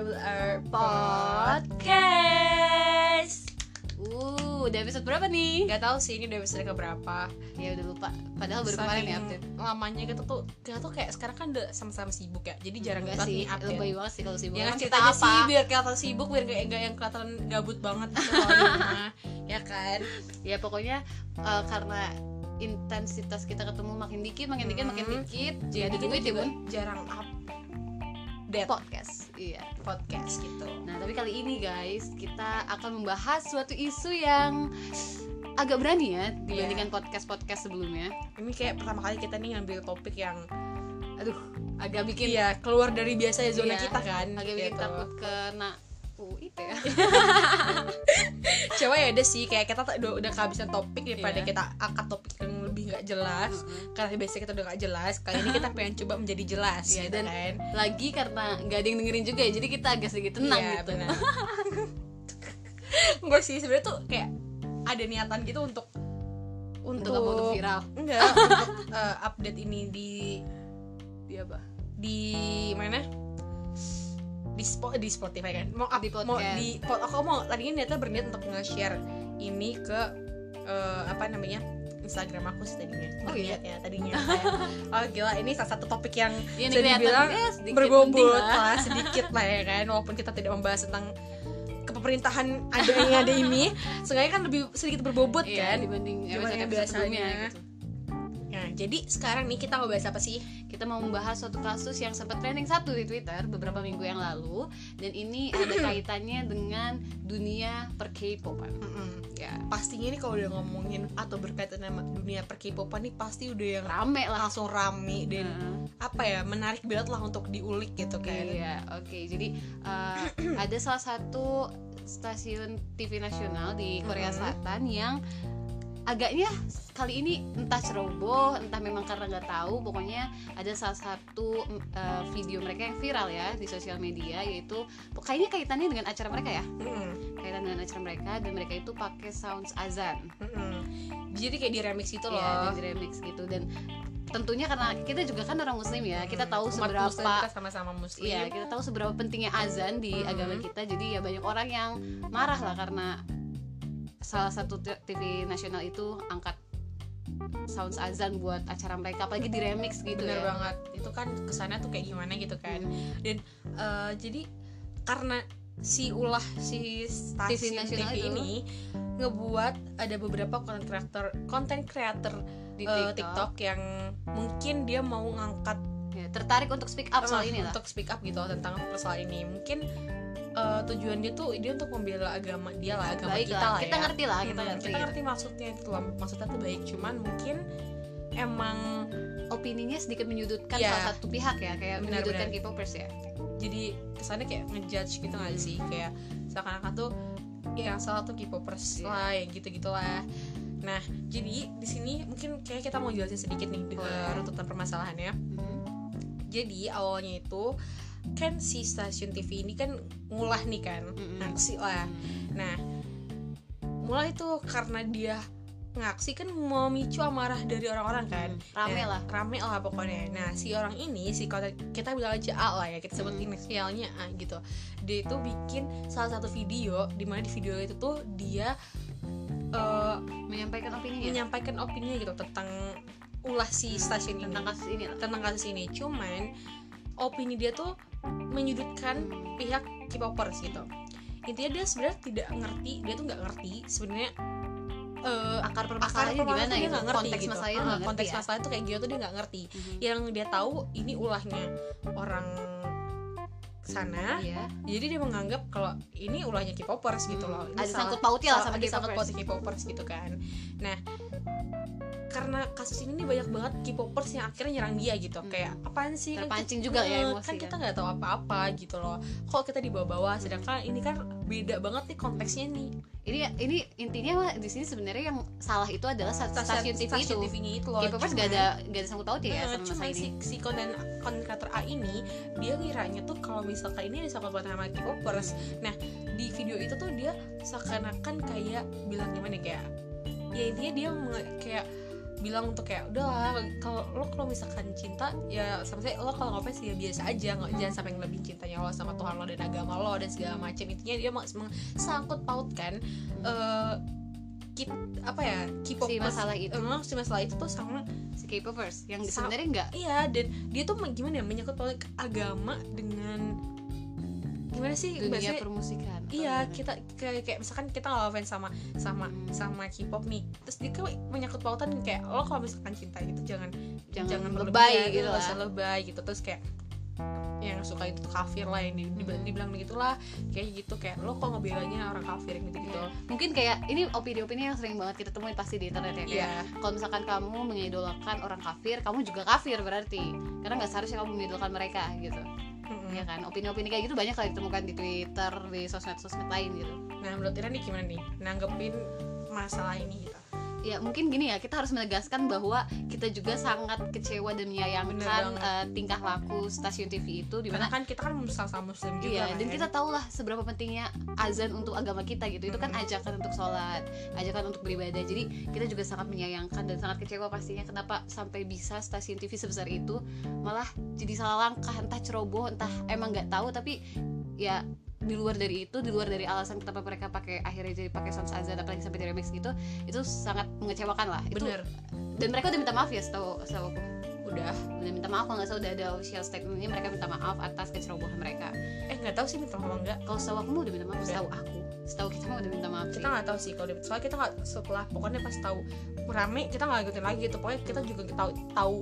Double R Podcast. Uh, udah episode berapa nih? Gak tahu sih ini udah episode keberapa Ya udah lupa. Padahal baru kemarin ya update. lamanya kita tuh kita tuh kayak sekarang kan udah sama-sama sibuk ya jadi jarang banget sih, nih update lebay banget sih kalau sibuk. ya kan Emang cerita aja sih biar kelihatan sibuk biar gak, gak yang kelihatan gabut banget gitu ya kan Ya pokoknya eh, karena intensitas kita ketemu makin dikit, makin dikit, makin dikit. jadi duit ya bun. jarang update Podcast. Iya. podcast gitu Nah tapi kali ini guys kita akan membahas suatu isu yang agak berani ya dibandingkan podcast-podcast sebelumnya. ini kayak pertama kali kita nih ngambil topik yang Aduh, agak bikin iya keluar dari biasa zona Iya, kita kan agak bikin gitu. takut kena UIT ya. Coba ya udah sih kayak kita udah, udah kehabisan topik daripada Iya. kita angkat topik yang nggak jelas Mm-mm. karena biasanya kita udah gak jelas kali ini kita pengen coba menjadi jelas Iya, gitu dan- kan Lagi karena nggak ada yang dengerin juga ya, jadi kita agak sedikit tenang Iya, gitu. Enggak sih sebenarnya tuh kayak ada niatan gitu untuk Untuk apa untuk viral? enggak untuk eh, update ini di Di apa? di mana di spot di Spotify kan mau up, Di mau podcast. di pod- aku mau tadinya niatnya berniat untuk nge-share ini ke eh, apa namanya Instagram aku sih tadinya Oh, iya? Ya tadinya kayak, oh gila ini salah satu topik yang Ini bisa dibilang ya, berbobot lah. lah sedikit lah ya kan walaupun kita tidak membahas tentang kepemerintahan ada yang ada ini seenggaknya kan lebih sedikit berbobot Iya, kan dibanding episode biasanya. sebelumnya gitu. Jadi sekarang nih kita mau bahas apa sih Kita mau membahas suatu kasus yang sempat trending satu di Twitter beberapa minggu yang lalu dan ini ada kaitannya dengan dunia per K-popan. Ya, pastinya nih kalau udah ngomongin atau berkaitan sama dunia per K-popan nih pasti udah yang rame lah. langsung rame dan apa ya menarik banget lah untuk diulik gitu kan Iya, oke. Jadi uh, ada salah satu stasiun TV nasional di Korea. Selatan yang agaknya kali ini entah ceroboh, entah memang karena nggak tahu, pokoknya ada salah satu uh, video mereka yang viral ya di sosial media yaitu kayaknya kaitannya dengan acara mereka ya, Mm-mm, kaitan dengan acara mereka dan mereka itu pakai sounds azan. mm-mm. jadi kayak di remix itu Iya, loh dan di remix gitu dan tentunya karena kita juga kan orang muslim ya, kita tahu Umat seberapa muslim, kita sama-sama muslim Iya, kita tahu seberapa pentingnya azan di Mhm. agama kita. Jadi ya banyak orang yang marah lah karena salah satu TV nasional itu angkat sounds azan buat acara mereka, apalagi di remix gitu bener ya. banget itu kan kesannya tuh kayak gimana gitu kan dan eh, jadi karena si ulah si stasiun TV, nasional itu. ini ngebuat ada beberapa konten creator konten creator Di eh, TikTok, TikTok yang mungkin dia mau ngangkat Ya, tertarik untuk speak up soal eh, ini lah. untuk speak up gitu tentang persoalan ini mungkin eh, tujuan dia tuh dia untuk membela agama dia lah agama Baik kita lah, lah kita ya. ngerti lah, kita Hmm, ngerti. kita ngerti maksudnya itu lah maksudnya tuh baik cuman mungkin emang Opininya sedikit menyudutkan Iya. salah satu pihak ya, kayak Benar, menyudutkan. K-popers ya. jadi kesannya kayak ngejudge gitu nggak sih kayak seakan-akan tuh ya yang salah tuh K-popers Iya. lah yang gitu gitulah nah jadi di sini mungkin kayak kita mau jelasin sedikit nih dengan Boleh. runtutan permasalahannya Mhm. jadi awalnya itu kan si stasiun TV ini kan ngulah nih kan Mm-mm. ngaksi lah nah mulai itu karena dia ngaksi kan memicu amarah dari orang-orang kan Hmm, Rame Nah, lah. rame lah pokoknya nah si orang ini si konten kita bilang aja A lah ya kita sebut Hmm. inisialnya A gitu dia itu bikin salah satu video di mana di video itu tuh dia eh, Menyampaikan opininya menyampaikan opini gitu tentang ulah si stasiun ini tentang kasus ini lah. tentang kasus ini cuman opini dia tuh menyudutkan pihak K-popers gitu intinya dia sebenarnya tidak ngerti dia tuh nggak ngerti sebenarnya eh, akar permasalahannya gimana dia gitu nggak ngerti konteks gitu. masalahnya Ah, ngerti konteks ya masalah tuh kayak gitu tuh dia nggak ngerti Mhm. yang dia tahu ini ulahnya orang sana Iya. jadi dia menganggap kalau ini ulahnya K-popers gitu loh Ini Ada salah- sangkut pautnya lah sama ada sangkut K-popers. pautnya K-popers gitu kan nah karena kasus ini nih banyak banget K-popers yang akhirnya nyerang dia gitu Hmm. kayak apaan sih Kan Terpancing kita- juga ya eh, emosi kan kan. kita nggak tahu apa-apa gitu loh kok kita dibawa-bawa sedangkan ini kan beda banget nih konteksnya nih. Ini ini intinya mah di sini sebenarnya yang salah itu adalah sta- stasiun TV itu. Stasiun TV-nya itu loh. K-popers Cuman- gak ada gak ada sangkut pautnya ya Nah, sama masalah si, si konten creator A ini dia ngiranya tuh kalau misalkan ini ada sangkut pautnya sama K-popers. Nah di video itu tuh dia seakan-akan kayak bilang gimana ya, kayak ya intinya dia kayak bilang untuk kayak udah lah kalau lo kalau misalkan cinta ya sama saya lo kalau ngefans ya biasa aja nggak jangan sampai ngelebihin cintanya lo sama Tuhan lo dan agama lo dan segala macam. Intinya dia mau sangkut pautkan eh kit, apa ya K-pop Si masalah itu. eh, si masalah itu tuh sama si K-popers yang sebenarnya enggak iya dan dia tuh gimana ya menyangkut paut agama dengan gimana sih dunia bahasanya permusikan Iya, gimana? kita kayak, kayak misalkan kita nggak fans sama sama Hmm. sama K-pop nih, terus dia kan menyangkut pautan kayak lo kalau misalkan cinta gitu jangan Jangan lebay berlebihan, gitu lah. lebay gitu terus kayak yang suka itu tuh kafir lah yang di- di- Hmm. dibilang begitu lah kayak gitu kayak lo kok ngebelanya orang kafir gitu gitu mungkin kayak ini opini-opini yang sering banget kita temuin pasti di internet ya kayak Iya. kalau misalkan kamu mengidolakan orang kafir kamu juga kafir berarti karena nggak seharusnya kamu mengidolakan mereka gitu Mm-mm. ya kan? Opini-opini kayak gitu banyak kali ditemukan di Twitter di sosmed-sosmed lain gitu. Nah menurut Ira nih gimana nih? Nanggepin masalah ini gitu ya mungkin gini ya kita harus menegaskan bahwa kita juga sangat kecewa dan menyayangkan eh, tingkah laku stasiun TV itu karena di mana kan kita kan sama-sama muslim juga Iya, kan. dan kita tahu lah seberapa pentingnya azan untuk agama kita gitu. Itu kan Mm-mm. ajakan untuk sholat, ajakan untuk beribadah. Jadi kita juga sangat menyayangkan dan sangat kecewa pastinya kenapa sampai bisa stasiun TV sebesar itu malah jadi salah langkah, entah ceroboh, entah emang nggak tahu. Tapi ya di luar dari itu, di luar dari alasan kenapa mereka pakai akhirnya jadi pakai sound azan apalagi sampai di remix gitu, itu sangat mengecewakan lah. Itu bener. dan mereka udah minta maaf ya setahu setahu aku. udah. Udah minta maaf kalau nggak salah udah ada official statementnya mereka minta maaf atas kecerobohan mereka. Eh nggak tahu sih minta maaf enggak kalau setahu aku udah minta maaf setahu aku. Setahu kita mah udah minta maaf kita nggak tahu sih kalau soalnya kita nggak setelah pokoknya pas tahu rame kita nggak ikutin lagi gitu. Pokoknya kita juga tahu tahu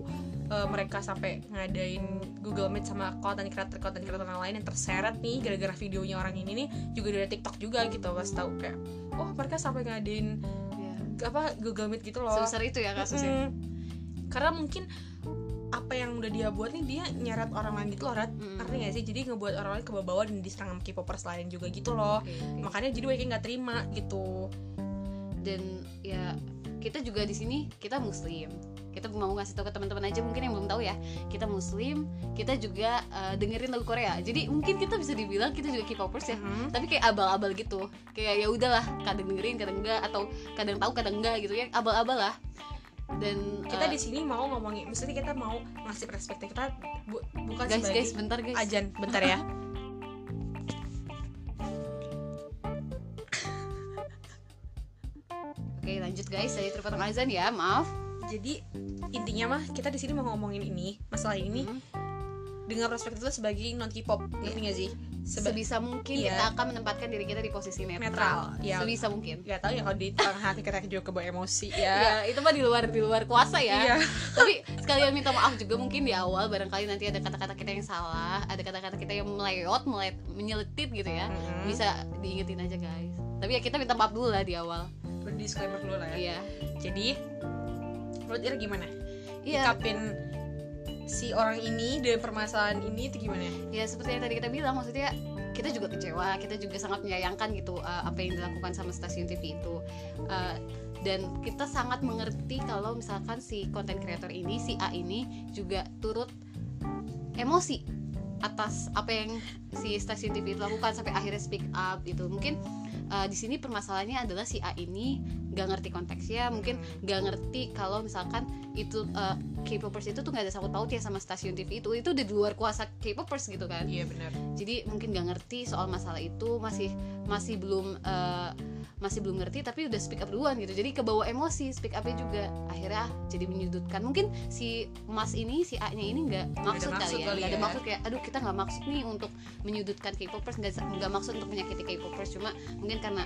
eh, mereka sampai ngadain Google Meet sama konten creator konten creator yang lain yang terseret nih gara-gara videonya orang ini nih juga dari TikTok juga gitu pas tahu kayak oh mereka sampai ngadain Iya. apa Google Meet gitu loh. Sebesar itu ya kasusnya. Mm. karena mungkin apa yang udah dia buat nih dia nyeret orang lain gitu loh Rat Mm. ngerti gak sih? Jadi ngebuat orang lain kebawa dan diserang sama K-popers lain juga gitu loh. Makanya jadi mereka nggak terima gitu. Dan ya kita juga di sini kita muslim kita mau ngasih tahu ke teman-teman aja mungkin yang belum tahu ya. Kita muslim kita juga eh, dengerin lagu Korea. Jadi mungkin kita bisa dibilang kita juga K-popers ya. Mhm. tapi kayak abal-abal gitu. Kayak ya udahlah kadang dengerin kadang enggak atau kadang tahu kadang enggak gitu ya. Abal-abal lah. Dan kita eh, di sini mau ngomongin maksudnya kita mau ngasih perspektif kita bu- bukan guys sebagai guys bentar guys. ajan. Bentar ya. Oke lanjut guys. Saya terpotong azan ya. Maaf jadi intinya mah kita di sini mau ngomongin ini masalah ini Hmm. dengan perspektif itu sebagai non K-pop ngerti nggak sih Seba- sebisa mungkin Iya. kita akan menempatkan diri kita di posisi netral, Netral, ya. sebisa mungkin nggak tahu ya kalau di tengah hati kita juga kebawa emosi ya ya itu mah di luar di luar kuasa ya Iya. tapi sekalian minta maaf juga mungkin di awal barangkali nanti ada kata-kata kita yang salah ada kata-kata kita yang meleot melet, menyelitit gitu ya Mhm. bisa diingetin aja guys tapi ya kita minta maaf dulu lah di awal disclaimer dulu lah ya iya jadi menurut Ira gimana? Iya Nyikapin si orang ini dan permasalahan ini itu gimana? Ya seperti yang tadi kita bilang maksudnya kita juga kecewa kita juga sangat menyayangkan gitu uh, apa yang dilakukan sama stasiun TV itu. Uh, dan kita sangat mengerti kalau misalkan si konten creator ini si A ini juga turut emosi atas apa yang si stasiun TV itu lakukan sampai akhirnya speak up gitu. Mungkin uh, di sini permasalahannya adalah si A ini nggak ngerti konteksnya mungkin Hmm. nggak ngerti kalau misalkan itu uh, K-popers itu tuh nggak ada sangkut pautnya sama stasiun TV itu. Itu udah di luar kuasa K-popers gitu kan. Iya benar. Jadi mungkin nggak ngerti soal masalah itu masih masih belum uh, masih belum ngerti tapi udah speak up duluan gitu. Jadi kebawa emosi speak upnya juga akhirnya jadi menyudutkan. Mungkin si mas ini si A nya ini nggak maksud, maksud kali ya nggak ada ya. maksud kayak aduh kita nggak maksud nih untuk menyudutkan K-popers nggak nggak maksud untuk menyakiti K-popers. Cuma mungkin karena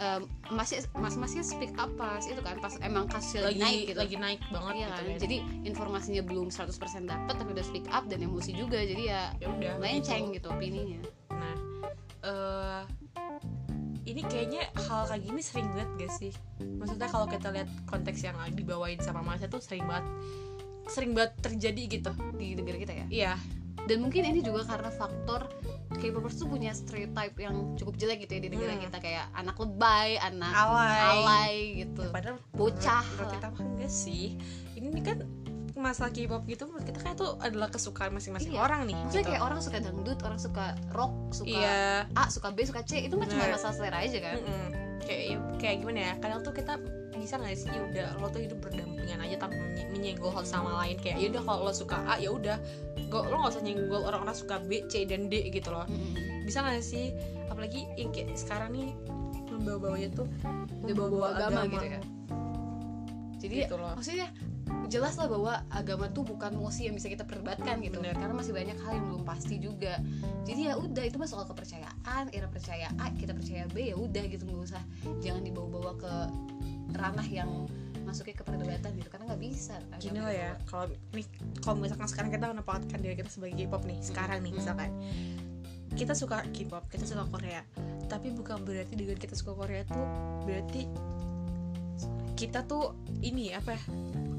em, masih mas masnya speak up pas itu kan pas emang kasusnya lagi, lagi naik gitu. lagi naik banget Iya gitu kan? kan. Jadi informasinya belum 100% dapat tapi udah speak up dan emosi juga jadi ya ya udah melenceng gitu. opininya. Nah eh ini kayaknya hal kayak gini sering banget gak sih? Maksudnya kalau kita lihat konteks yang dibawain sama Masya tuh sering banget sering banget terjadi gitu. Di negara kita ya? Iya dan mungkin ini juga karena faktor K-popers tuh punya stereotype yang cukup jelek gitu ya di negara Hmm. kita kayak anak lebay, anak alay, alay gitu. padahal Bocah menurut, kita mah enggak sih ini kan masalah K-pop gitu menurut kita kan itu adalah kesukaan masing-masing Iya. orang nih Maksudnya gitu. kayak orang suka dangdut, orang suka rock, suka iya A, suka B, suka C, itu kan cuma masalah selera aja kan. Mm-mm. kayak kayak gimana ya kadang tuh kita bisa nggak sih? Ya udah lo tuh hidup berdampingan aja tanpa menye- menyenggol satu sama lain. Kayak ya udah kalau lo suka A ya udah. Lo nggak usah nyenggol orang-orang suka B C dan D gitu loh. Bisa nggak sih? Apalagi yang kayak sekarang nih membawa-bawanya tuh Udah bawa agama, gitu ya jadi gitu loh. maksudnya jelas lah bahwa agama tuh bukan musi yang bisa kita perdebatkan gitu. Bener. karena masih banyak hal yang belum pasti juga. Jadi ya udah itu mah soal kepercayaan Ira percaya A kita percaya B ya udah gitu nggak usah jangan dibawa-bawa ke ranah yang masuknya ke perdebatan gitu karena nggak bisa agama gini itu. ya kalau nih kalau misalkan sekarang kita menempatkan diri kita sebagai K-pop nih sekarang nih misalkan. Kita suka K-pop kita suka Korea tapi bukan berarti dengan kita suka Korea tuh berarti kita tuh ini apa ya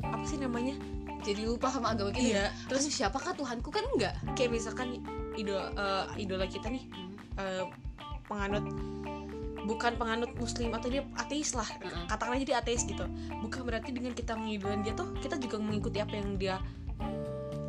apa sih namanya? Jadi lupa sama agama kita iya. Terus siapakah Tuhanku kan enggak? Kayak misalkan idola eh, idola kita nih eh, penganut bukan penganut muslim atau dia ateis lah. Heeh. katakan aja dia ateis gitu. Bukan berarti dengan kita mengidolakan dia tuh kita juga mengikuti apa yang dia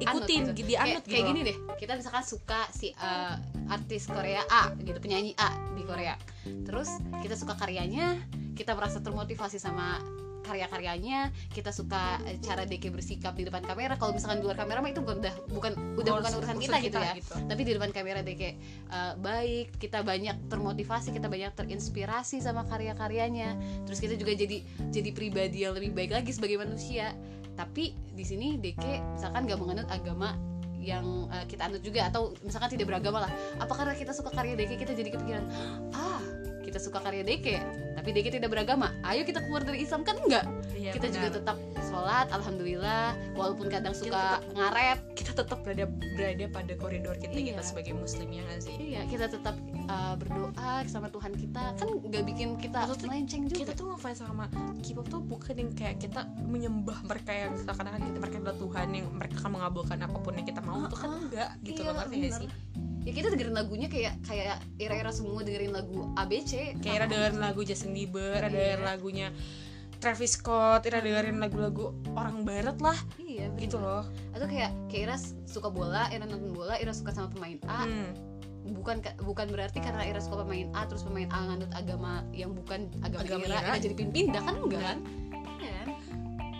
ikutin Anut gitu. dia kayak, anut gitu kayak gini deh. Kita misalkan suka si uh, artis Korea A gitu penyanyi A di Korea. Terus kita suka karyanya kita merasa termotivasi sama karya-karyanya kita suka eh, cara Deke bersikap di depan kamera. Kalau misalkan di luar kamera mah itu bukan udah bukan udah bukan urusan kita, gitu ya. tapi di depan kamera Deke uh, baik kita banyak termotivasi kita banyak terinspirasi sama karya-karyanya. Terus kita juga jadi jadi pribadi yang lebih baik lagi sebagai manusia. Tapi di sini Deke misalkan gak menganut agama yang uh, kita anut juga atau misalkan tidak beragama lah. Apa karena kita suka karya Deke kita jadi kepikiran ah kita suka karya Deke tapi Deke tidak beragama ayo kita keluar dari Islam kan enggak Iya, kita juga benar. tetap sholat alhamdulillah walaupun kadang suka tetap- ngaret kita tetap berada berada pada koridor kita Iya. kita sebagai muslim ya nggak sih iya kita tetap uh, berdoa sama Tuhan kita kan nggak bikin kita Maksudnya melenceng juga kita tuh ngefans sama K-pop tuh bukan yang kayak kita menyembah mereka yang seakan-akan kita mereka adalah Tuhan yang mereka akan mengabulkan apa pun yang kita mau itu kan Ah, ah. enggak gitu Iya, loh ngerti sih ya kita dengerin lagunya kayak kayak era-era semua dengerin lagu ABC kayak ada dengerin lagu Justin Bieber ada Iya. dengerin lagunya Travis Scott ada dengerin lagu-lagu orang barat lah. Iya bener. gitu loh. Atau kayak kayak Ira suka bola Ira nonton bola Ira suka sama pemain A. Hmm. bukan ka- bukan berarti karena Ira suka pemain A terus pemain A nganut agama yang bukan agama, Agama Ira, jadi pindah. Kan enggak? Kan Iya kan?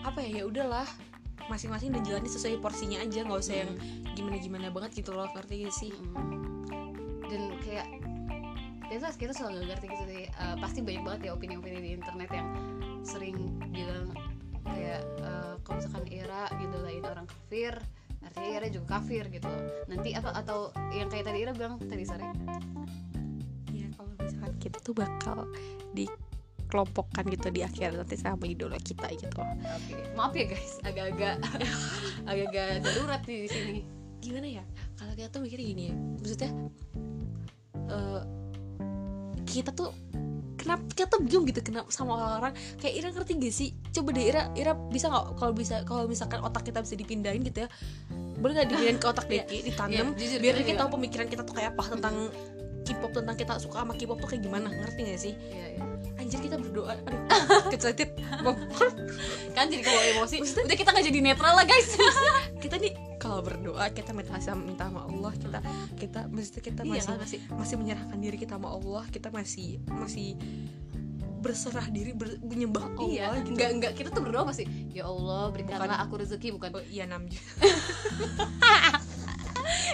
apa ya? Ya udahlah masing-masing dan jalani sesuai porsinya aja nggak usah yang Hmm. gimana-gimana banget gitu loh ngerti gak sih Mm. dan kayak kita kita selalu nggak ngerti gitu deh Eh, pasti banyak banget ya opini-opini di internet yang sering bilang kayak eh, kalau misalkan Ira ngidolain orang kafir artinya Ira juga kafir gitu nanti apa atau yang kayak tadi Ira bilang tadi sore ya kalau misalkan kita tuh bakal dikelompokkan gitu di akhir nanti sama idola kita gitu. Oke, maaf ya guys, agak-agak agak-agak darurat nih di sini. gimana ya? Kalau kita tuh mikirnya gini ya maksudnya eh, kita tuh kenapa kita tuh bingung gitu kenapa sama orang-orang. Kayak Ira ngerti gak sih? Coba deh Ira Ira bisa nggak kalau bisa kalau misalkan otak kita bisa dipindahin gitu ya? Boleh nggak dipindahin ke otak Iya, Deki ditanam? iya, jujur, biar kita kita tahu pemikiran kita tuh kayak apa tentang K-pop tentang kita suka sama K-pop tuh kayak gimana ngerti gak sih Iya, iya. anjir kita berdoa aduh kecetit Kan jadi kalau emosi, udah kita nggak jadi netral lah guys. kita nih kalau berdoa kita minta sama minta sama Allah kita kita mesti kita Iya masih kan masih. masih menyerahkan diri kita sama Allah kita masih masih berserah diri ber, menyembah Iya, Allah gitu nggak nggak kita tuh berdoa masih. Ya Allah berikanlah Bukan. aku rezeki bukan. Oh, iya enam juga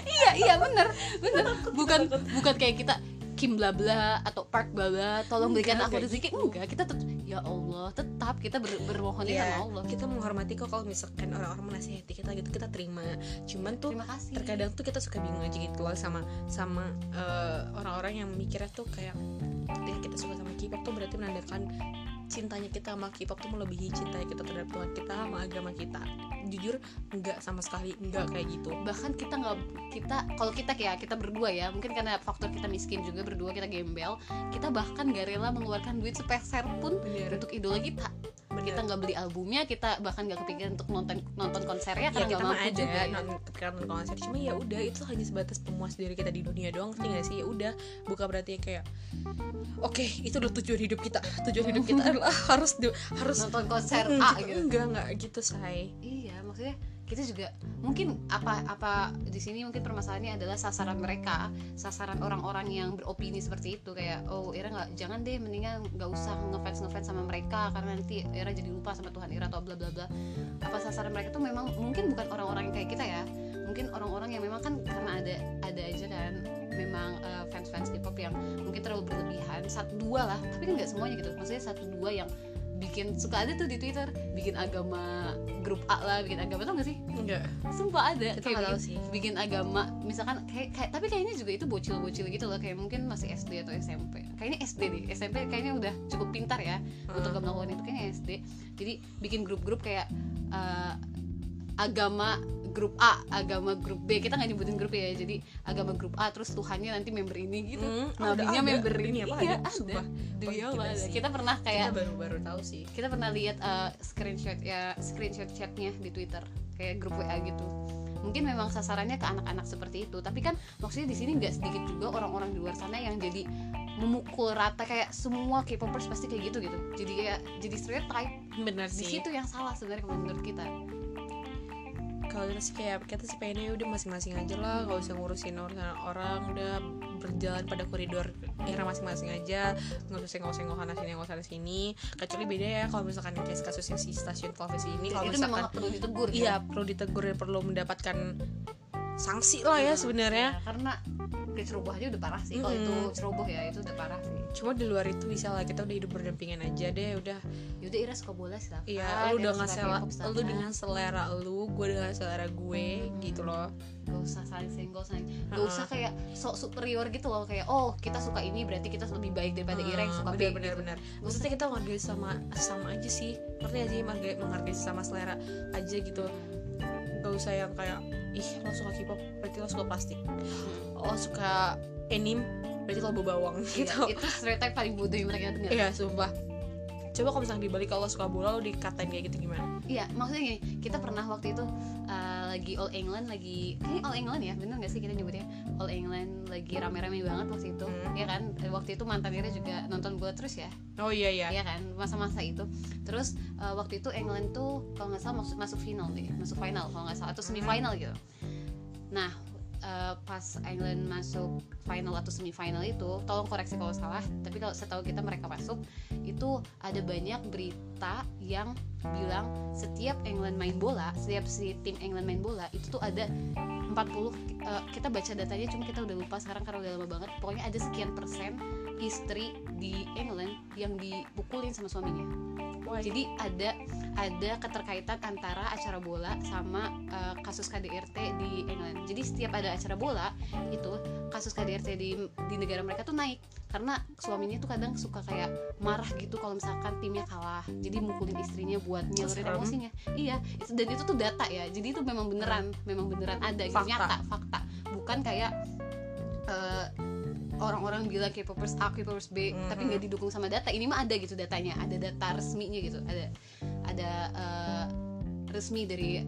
iya iya bener. Bener. Bukan bukan kayak kita Kim bla bla atau Park bla bla tolong berikan Enggak, aku rezeki. Enggak kita tetap ya Allah tetap kita ber, bermohonnya Iya, sama Allah. kita menghormati kok kalau misalkan orang-orang menasihati kita gitu kita terima. Cuman tuh terima kasih. terkadang tuh kita suka bingung aja gitu loh sama sama eh, orang-orang yang mikirnya tuh kayak ya kita suka sama K-pop tuh berarti menandakan cintanya kita sama K-pop tuh melebihi cintanya kita terhadap Tuhan kita sama agama kita. Jujur enggak sama sekali enggak kayak gitu. Bahkan kita nggak kita kalau kita kayak kita berdua ya mungkin karena faktor kita miskin juga berdua kita gembel kita bahkan gak rela mengeluarkan duit sepeser pun bener. untuk idola kita kita nggak beli albumnya kita bahkan nggak kepikiran untuk nonton nonton konsernya ya karena kita nggak mampu ada juga. ya. kepikiran nonton konser. Cuma ya udah itu hanya sebatas pemuas diri kita di dunia doang ngerti gak sih? Ya udah bukan berarti kayak oke itu udah tujuan hidup kita. Tujuan hidup kita adalah harus harus nonton konser Mm, A gitu. gitu. Enggak enggak gitu say. Iya maksudnya kita juga mungkin apa apa di sini mungkin permasalahannya adalah sasaran mereka sasaran orang-orang yang beropini seperti itu. Kayak oh Ira nggak jangan deh mendingan nggak usah ngefans ngefans sama mereka karena nanti Ira jadi lupa sama Tuhan Ira atau bla bla bla. Apa sasaran mereka tuh memang mungkin bukan orang-orang yang kayak kita ya. Mungkin orang-orang yang memang kan karena ada ada aja kan memang uh, fans-fans K-pop yang mungkin terlalu berlebihan. Satu dua lah tapi kan nggak semuanya gitu. Maksudnya satu dua yang bikin suka ada tuh di Twitter bikin agama grup A lah bikin agama tau gak sih? Enggak. Sumpah ada kayak bikin, sih. bikin agama misalkan kayak, kayak tapi kayaknya juga itu bocil-bocil gitu loh kayak mungkin masih SD atau SMP kayaknya SD deh SMP kayaknya udah cukup pintar ya untuk gak melakukan itu kayaknya SD jadi bikin grup-grup kayak eh, agama grup A, agama grup B. Kita nggak nyebutin grup ya, jadi agama grup A terus Tuhannya nanti member ini gitu. Hmm, oh, Nabinya member ini. apa Iya, ada? ada. Demi Allah ada. Kita pernah kita kayak baru baru tahu sih kita pernah lihat uh, screenshot ya screenshot chatnya di Twitter kayak grup WA gitu mungkin memang sasarannya ke anak-anak seperti itu tapi kan maksudnya di sini nggak sedikit juga orang-orang di luar sana yang jadi memukul rata kayak semua K-popers pasti kayak gitu gitu jadi kayak jadi stereotype benar di sih situ yang salah sebenarnya menurut kita kalau kita sih kayak kita sih pengennya udah masing-masing aja lah nggak usah ngurusin urusan orang udah berjalan pada koridor era masing-masing aja. Nggak usah nggak usah nggak sana sini nggak sana sini. Kecuali beda ya kalau misalkan kayak kasusnya si stasiun televisi ini kalau itu memang misalkan perlu ditegur kan? iya perlu ditegur dan perlu mendapatkan sanksi lah ya sebenarnya. Ya, karena kayak ceroboh aja udah parah sih kalau itu. Ceroboh ya itu udah parah sih. Cuma di luar itu bisa lah kita udah hidup berdampingan aja deh udah. Yaudah Ira suka bola silakan iya lu suka selera K-pop, silakan. lu dengan selera lu gue dengan selera gue gitu loh. Gak usah saling senggol saling gak Ha-ha. usah kayak sok superior gitu loh kayak oh kita suka ini berarti kita lebih baik daripada Ira yang suka B bener bener gitu. bener maksudnya kita menghargai sama sama aja sih. Ngerti sih? Menghargai, menghargai sama selera aja gitu. Gak usah yang kayak ih lo suka K-pop berarti lo suka plastik. Lo suka anime berarti lo bawa bawang Iya, gitu. itu stereotype paling bodoh yang mereka dengar. Iya sumpah. Coba kalau misalnya dibalik kalau lo suka bola lo dikatain kayak gitu gimana? Iya maksudnya gini kita pernah waktu itu uh, lagi All England lagi kayaknya All England ya bener gak sih kita nyebutnya? All England lagi rame-rame banget waktu itu Hmm. ya kan? Waktu itu mantan Ira juga nonton bola terus ya? Oh iya iya. Iya kan? Masa-masa itu. Terus uh, waktu itu England tuh kalau nggak salah masuk masuk final deh masuk final kalau nggak salah atau semifinal gitu nah uh, pas England masuk final atau semifinal itu tolong koreksi kalau salah tapi kalau setahu kita mereka masuk itu ada banyak berita yang bilang setiap England main bola setiap si tim England main bola itu tuh ada 40 uh, kita baca datanya cuma kita udah lupa sekarang karena udah lama banget pokoknya ada sekian persen istri di England yang dipukulin sama suaminya. Wah, jadi ada ada keterkaitan antara acara bola sama uh, kasus KDRT di England. Jadi setiap ada acara bola itu kasus KDRT di di negara mereka tuh naik. Karena suaminya tuh kadang suka kayak marah gitu kalau misalkan timnya kalah. Jadi mukulin istrinya buat nyalurin serem. emosinya. Iya dan itu tuh data ya. Jadi itu memang beneran memang beneran ada. Gitu, Fakta. nyata fakta. Bukan kayak eh, orang-orang bilang K-popers A, K-popers B, Mhm. tapi nggak didukung sama data. Ini mah ada gitu datanya, ada data resminya gitu, ada ada eh, resmi dari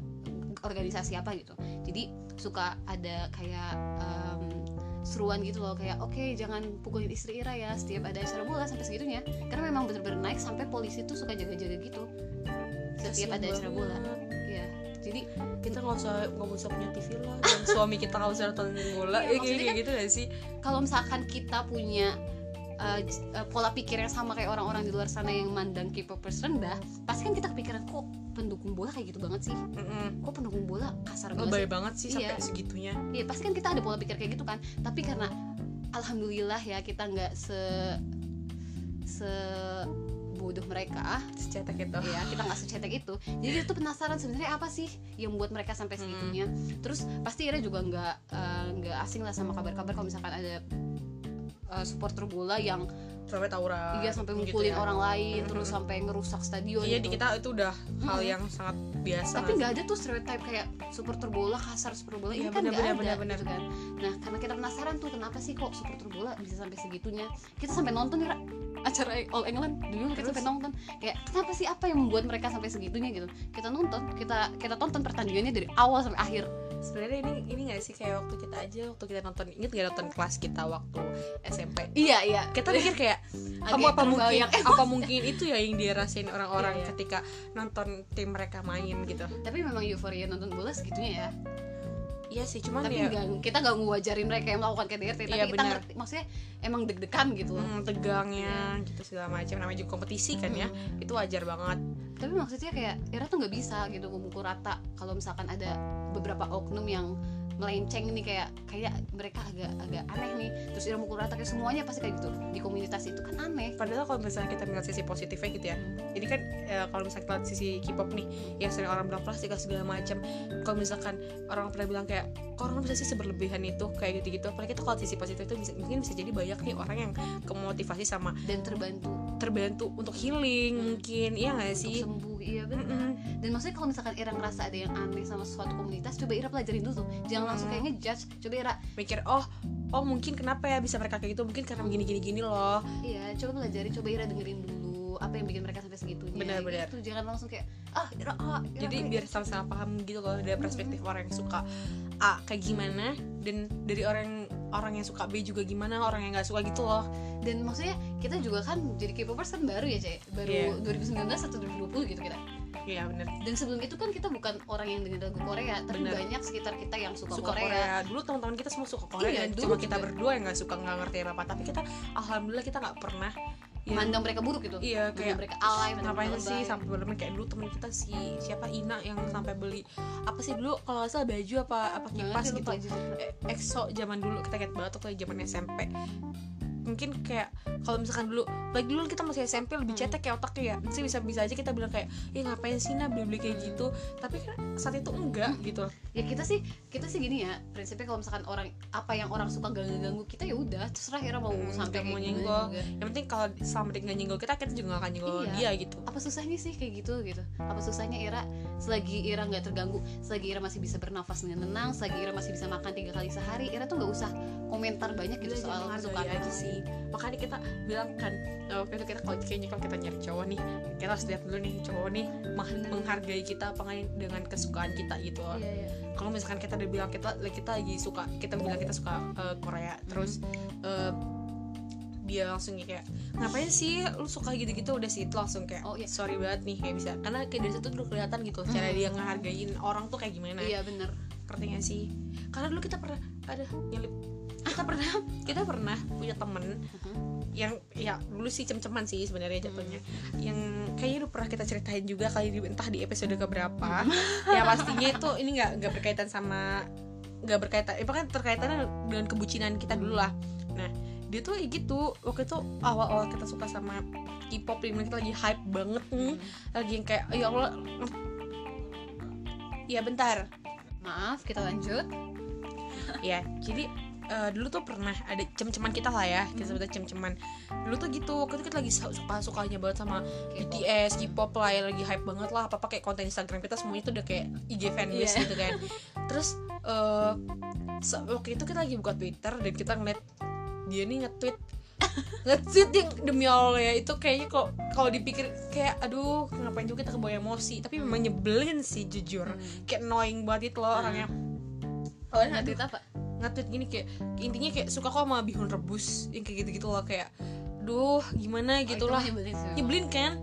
organisasi apa gitu. Jadi suka ada kayak em, seruan gitu loh kayak oke jangan pukulin istri Ira ya setiap ada acara bola sampai segitunya karena memang bener-bener naik sampai polisi tuh suka jaga-jaga gitu setiap kasian ada acara bola banget. Jadi kita nggak usah nggak usah punya TV lah dan suami kita nggak usah nonton bola Iya, ya kayak kayak gitu gak sih kalau misalkan kita punya uh, uh, pola pikir yang sama kayak orang-orang di luar sana yang mandang K-popers rendah, pasti kan kita kepikiran kok pendukung bola kayak gitu banget sih, Mm-mm. kok pendukung bola kasar banget lebay sih. banget sih Iya. sampai segitunya Iya pasti kan kita ada pola pikir kayak gitu kan, tapi karena alhamdulillah ya kita nggak se se bodoh mereka. Secetek itu. Ya kita nggak secetek itu. Jadi itu penasaran sebenarnya apa sih yang membuat mereka sampai segitunya. Terus pasti Ira juga nggak eh, nggak asing lah sama kabar-kabar kalau misalkan ada eh, supporter bola yang sampai tawuran iya sampai gitu mukulin ya. orang lain Mhm. terus sampai ngerusak stadion iya di gitu. kita itu udah hal Mm-mm. yang sangat biasa. Tapi nggak ada tuh stereotype kayak supporter bola kasar supporter bola. Ini Iya, kan nggak benar, ada benar, benar, gitu kan. Nah karena kita penasaran tuh kenapa sih kok supporter bola bisa sampai segitunya? Kita sampai nonton ya Ra, acara All England. Dulu kita sampai nonton. Kayak kenapa sih apa yang membuat mereka sampai segitunya gitu? Kita nonton kita kita tonton pertandingannya dari awal sampai akhir. Sebenarnya ini ini nggak sih kayak waktu kita aja waktu kita nonton inget gak nonton kelas kita waktu SMP iya iya. Kita mikir kayak kayak apa apa mungkin terbayang. apa mungkin itu ya yang dia rasain orang-orang Iya, iya. ketika nonton tim mereka main gitu tapi memang euforia nonton bola segitunya ya iya sih cuman tapi ya nggak kita nggak ngewajarin mereka yang melakukan KDRT tapi Iya, kita benar. ngerti maksudnya emang deg-degan gitu loh hmm, tegangnya gitu segala macam namanya juga kompetisi kan ya Hmm. itu wajar banget tapi maksudnya kayak Ira tuh nggak bisa gitu memukul rata kalau misalkan ada beberapa oknum yang melenceng nih kayak kayak mereka agak agak aneh nih. Terus Ira mukul rata kayak semuanya pasti kayak gitu di komunitas itu kan aneh. Padahal kalau misalnya kita melihat sisi positifnya gitu ya ini kan eh, kalau misalnya kita lihat sisi K-pop nih yang sering orang bilang plastik segala macam kalau misalkan orang pernah bilang kayak kok orang bisa sih seberlebihan itu? kayak gitu gitu apalagi kita kalau sisi positif itu bisa, mungkin bisa jadi banyak nih orang yang kemotivasi sama dan terbantu. terbantu untuk healing Hmm. mungkin iya nggak sih? sembuh iya benar. Mm-mm. dan maksudnya kalau misalkan Ira ngerasa ada yang aneh sama suatu komunitas coba Ira pelajarin dulu jangan langsung Hmm. kayak ngejudge coba Ira. Mikir oh oh mungkin kenapa ya bisa mereka kayak gitu? Mungkin karena begini gini gini loh. Iya coba pelajari coba Ira dengerin dulu apa yang bikin mereka sampai segitunya. Benar-benar. gitu. jangan langsung kayak ah Ira ah Ira jadi biar sama-sama paham gitu loh dari perspektif orang yang suka A kayak gimana dan dari orang orang yang suka B juga gimana orang yang nggak suka gitu loh dan maksudnya kita juga kan jadi K-popers kan baru ya cek baru Iya. 2019 atau 2020 gitu kita iya bener dan sebelum itu kan kita bukan orang yang dengar lagu Korea tapi Bener. banyak sekitar kita yang suka, suka Korea. Korea. dulu teman-teman kita semua suka Korea Iya, cuma kita juga. berdua yang nggak suka nggak ngerti apa tapi kita alhamdulillah kita nggak pernah ya, mandang mereka buruk gitu. Iya kayak mereka alay ngapain sih sampai bener kayak dulu temen kita si siapa Ina yang sampai beli. Apa sih dulu kalau salah baju apa apa kipas gitu. E- EXO zaman dulu kita kayak banget waktu zaman SMP mungkin kayak kalau misalkan dulu lagi dulu kita masih SMP lebih Hmm. cetek kayak otaknya ya. Sih bisa bisa aja kita bilang kayak ya ngapain sih nah beli beli kayak gitu? Tapi kan saat itu enggak gitu. Ya kita sih kita sih gini ya prinsipnya kalau misalkan orang apa yang orang suka ganggu ganggu kita ya udah terserah Ira mau Hmm, sampai mau juga. Yang penting kalau selama dia nggak nyenggol kita kita juga nggak akan nyenggol Iya. dia gitu. Apa susahnya sih kayak gitu gitu? Apa susahnya Ira? Selagi Ira nggak terganggu selagi Ira masih bisa bernafas dengan tenang selagi Ira masih bisa makan tiga kali sehari Ira tuh nggak usah komentar banyak gitu Udah, soal kesukaan hargai aja sih makanya kita bilang kan eh, waktu itu kita kalau kayaknya kalau kita nyari cowok nih kita harus lihat dulu nih cowok nih menghargai kita apa nggak dengan kesukaan kita gitu. Iya, iya. kalau misalkan kita udah bilang kita kita lagi suka kita bilang kita suka eh, Korea terus eh, dia langsung kayak ngapain sih lu suka gitu-gitu? Udah sih itu langsung kayak Oh, iya. sorry banget nih kayak bisa. Karena kayak dari situ dulu kelihatan gitu cara Hmm. dia ngehargain orang tuh kayak gimana. Iya bener. Ngerti gak sih? Karena dulu kita pernah ada nyelip kita pernah kita pernah punya temen Mhm. yang ya dulu sih cem-ceman sih sebenarnya jatuhnya. Hmm. yang kayaknya udah pernah kita ceritain juga kali di entah di episode keberapa. Hmm. ya pastinya itu ini nggak nggak berkaitan sama nggak berkaitan itu kan terkaitannya dengan kebucinan kita dulu lah. Nah dia tuh gitu. Waktu itu awal-awal kita suka sama K-pop di mana kita lagi hype banget nih lagi yang kayak ya Allah ya bentar. Maaf kita lanjut. Ya jadi eh, dulu tuh pernah ada cem-ceman kita lah ya kita sebutnya cem-ceman dulu tuh gitu waktu itu kita lagi suka sukanya banget sama K-pop. BTS, K-pop lah yang lagi hype banget lah apa apa kayak konten Instagram kita semuanya tuh udah kayak IG fanbase Iya. gitu kan terus eh se- waktu itu kita lagi buka Twitter dan kita ngeliat dia nih nge-tweet nge-tweet yang demi Allah ya itu kayaknya kok kalau dipikir kayak aduh ngapain juga kita kebawa emosi tapi memang nyebelin sih jujur Hmm. kayak annoying banget itu loh orangnya oh nggak apa nge-tweet gini kayak intinya kayak suka kok sama bihun rebus yang kayak gitu-gitu loh kayak duh gimana? Gitu Oh, lah. nyebelin nyebelin kan?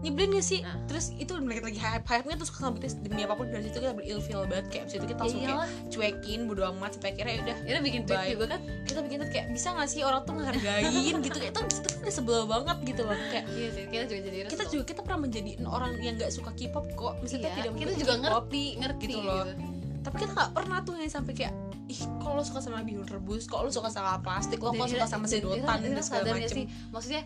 Nyebelin gak sih? Nah. terus itu mereka lagi hype hype nya terus nge demi apa pun dari situ kita berilfeel banget. Kayak abis itu kita ya langsung kayak cuekin bodo amat sampai akhirnya ya udah Ira bikin tweet juga kan? Kita bikin tweet kayak bisa gak sih orang tuh ngehargain? gitu kayak itu itu kan udah sebel banget gitu loh. Kayak iya sih kita juga jadi kita juga kita pernah menjadi orang yang gak suka K-pop kok. Misalnya iya, tidak kita juga ngerti ngerti gitu loh. tapi kita nggak pernah tuh yang sampai kayak ih kok lo suka sama bihun rebus? Kok lo suka sama plastik? Lo kok suka Ira- sama sedotan Ira- dan Ira segala macem? sih? Maksudnya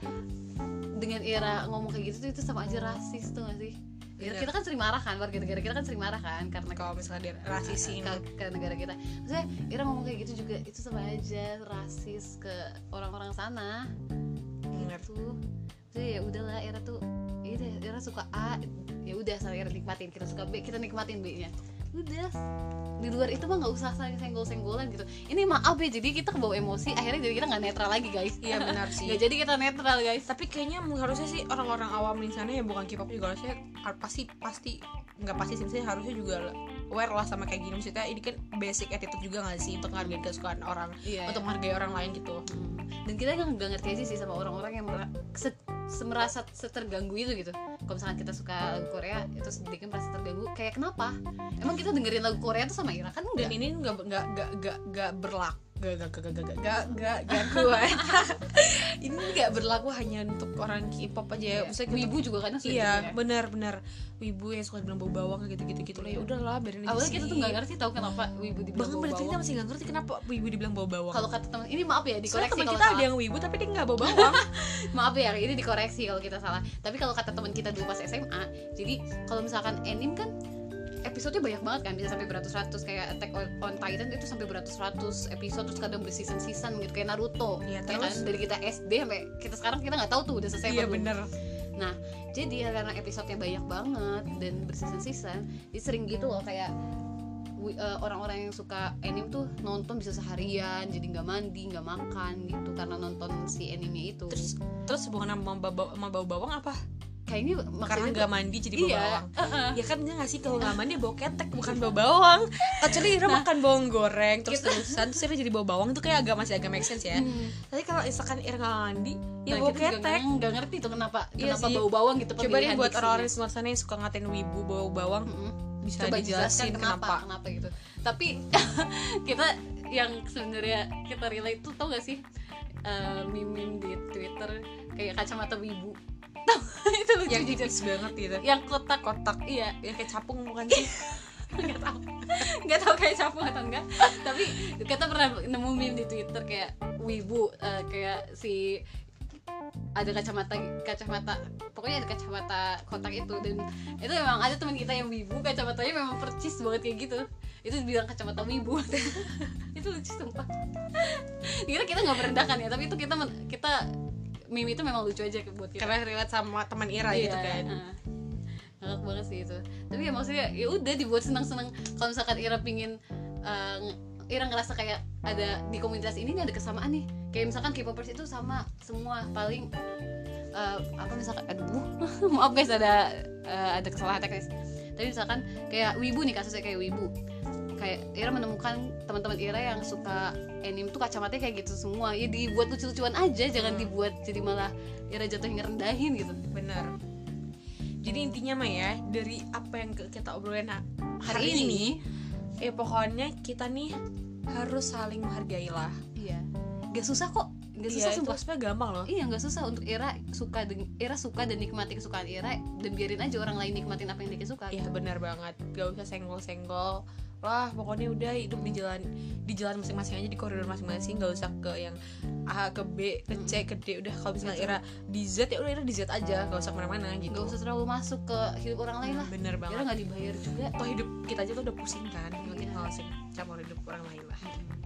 dengan Ira ngomong kayak gitu tuh itu sama aja rasis tuh gak sih? Ira- Bener. kita kan sering marah kan warga negara kita kan sering marah kan karena kalau misalnya dia rasisin ke, ke negara kita. Maksudnya Ira ngomong kayak gitu juga itu sama aja rasis ke orang-orang sana. Bener. gitu. Jadi ya udahlah Ira tuh ya udah Ira suka A ya udah sama Ira nikmatin. Kita suka B kita nikmatin B nya udah. Di luar itu mah nggak usah saling senggol-senggolan gitu. Ini maaf ya jadi kita kebawa emosi akhirnya jadi kita nggak netral lagi guys. Iya benar sih. Nggak jadi kita netral guys. Tapi kayaknya harusnya sih orang-orang awam di sana ya bukan K-pop juga harusnya har- pasti pasti nggak pasti sih harusnya juga aware lah sama kayak gini. Maksudnya ini kan basic attitude juga nggak sih untuk menghargai kesukaan orang iya untuk menghargai orang lain gitu. Hmm. dan kita nggak nggak ngerti sih sama orang-orang yang mera- se- semerasa seterganggu itu gitu. Kalau misalnya kita suka lagu Korea itu sedikit merasa terganggu kayak kenapa? Emang kita dengerin lagu Korea tuh sama Ira? Kan dan ini nggak nggak nggak nggak berlaku gak gak gak gak gak. Gak gak kuat. Ini gak berlaku hanya untuk orang K-pop aja ya. Iya. Yeah. wibu juga kan iya gitu ya. benar benar. Wibu yang suka bilang bau bawang kayak gitu gitu gitu lah. Ya udahlah biarin awalnya kita tuh nggak ngerti tau kenapa wibu dibilang bahkan berarti kita masih gak ngerti kenapa wibu dibilang bau bawang kalau kata teman ini maaf ya dikoreksi kalau kita salah. ada yang wibu tapi dia nggak bau bawang maaf ya ini dikoreksi kalau kita salah. Tapi kalau kata teman kita dulu pas SMA jadi kalau misalkan anime kan episodenya banyak banget kan bisa sampai beratus-ratus kayak Attack on, Titan itu sampai beratus-ratus episode terus kadang berseason-season gitu kayak Naruto. Iya, ya terus? kan dari kita SD sampai kita sekarang kita nggak tahu tuh udah selesai iya bener. Jadi ya karena episodenya banyak banget dan berseason-season jadi sering gitu loh kayak eh, orang-orang yang suka anime tuh nonton bisa seharian jadi nggak mandi nggak makan gitu karena nonton si anime itu. Terus terus hubungan sama bau bawang apa kayaknya karena maksudnya nggak mandi jadi bau iya bawang ya kan nggak sih? Kalau nggak mandi bau ketek bukan bau bawang kecuali Ira makan bawang goreng terus terusan terus Ira jadi bau bawang itu kayak agak masih agak make sense ya. Hmm. tapi kalau misalkan Ira nggak mandi ya Nah, bau ketek. nggak- ngerti tuh kenapa Iya kenapa sih. bau bawang gitu coba deh buat orang-orang di luar sana yang suka ngatain wibu bau bawang bisa coba dijelasin kenapa kenapa, kenapa gitu. Tapi kita yang sebenarnya kita relate tuh tau gak sih? Eh, meme di Twitter kayak kacamata wibu tau itu lucu yang tipis banget gitu. Yang kotak. Kotak iya. Yang kayak capung bukan sih? Nggak tahu. Nggak tahu kayak capung atau enggak. Tapi kita pernah nemu meme di Twitter kayak wibu eh, kayak si ada kacamata kacamata pokoknya ada kacamata kotak itu. Dan itu memang ada teman kita yang wibu kacamatanya memang percis banget kayak gitu. Itu bilang kacamata wibu. Itu lucu sumpah. Kira kita nggak merendahkan ya tapi itu kita kita meme itu memang lucu aja buat kita. Karena relate sama teman Ira gitu kan. heeh. ngakak banget sih itu. Tapi ya maksudnya ya udah dibuat senang-senang. Kalau misalkan Ira pingin nge- Ira ngerasa kayak ada di komunitas ini nih ada kesamaan nih. Kayak misalkan K-popers itu sama semua paling eh, apa misalkan aduh maaf guys ada eh, ada kesalahan teknis. Tapi misalkan kayak wibu nih kasusnya kayak wibu kayak Ira menemukan teman-teman Ira yang suka anime tuh kacamatanya kayak gitu semua ya dibuat lucu-lucuan aja jangan Hmm. dibuat jadi malah Ira jatuh ngerendahin gitu benar jadi intinya mah ya dari apa yang kita obrolin ha- hari, Hari ini, ini. ya pokoknya kita nih harus saling menghargai lah Iya. Gak susah kok. Gak Iya, susah itu sumpah. sebenarnya gampang loh Iya nggak susah untuk Ira suka Ira suka dan nikmati kesukaan Ira dan biarin aja orang lain nikmatin apa yang dia suka. Iya benar banget gak usah senggol-senggol lah pokoknya udah hidup di jalan di jalan masing-masing aja di koridor masing-masing gak usah ke yang A ke B ke C ke D udah kalau misalnya. Ira di Z ya udah Ira di Z aja gak usah ke mana-mana gitu Gak usah terlalu masuk ke hidup orang lain lah. bener Ira banget nggak dibayar juga. toh hidup kita aja tuh udah pusing kan mungkin Iya. hal sih campur hidup orang lain lah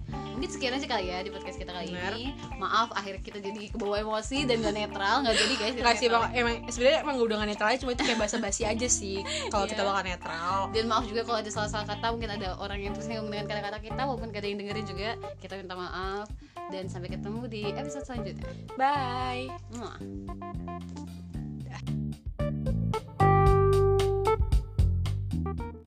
Mungkin sekian aja kali ya di podcast kita kali Benar. ini. Maaf akhirnya kita jadi kebawa emosi dan gak netral nggak jadi guys. Enggak sih bang, emang sebenarnya emang udah gak netral cuma itu kayak basa-basi aja sih kalau Iya. kita bakal netral Dan maaf juga kalau ada salah-salah kata mungkin ada orang yang tersinggung dengan kata-kata kita walaupun gak ada yang dengerin juga kita minta maaf dan sampai ketemu di episode selanjutnya. bye Mwah.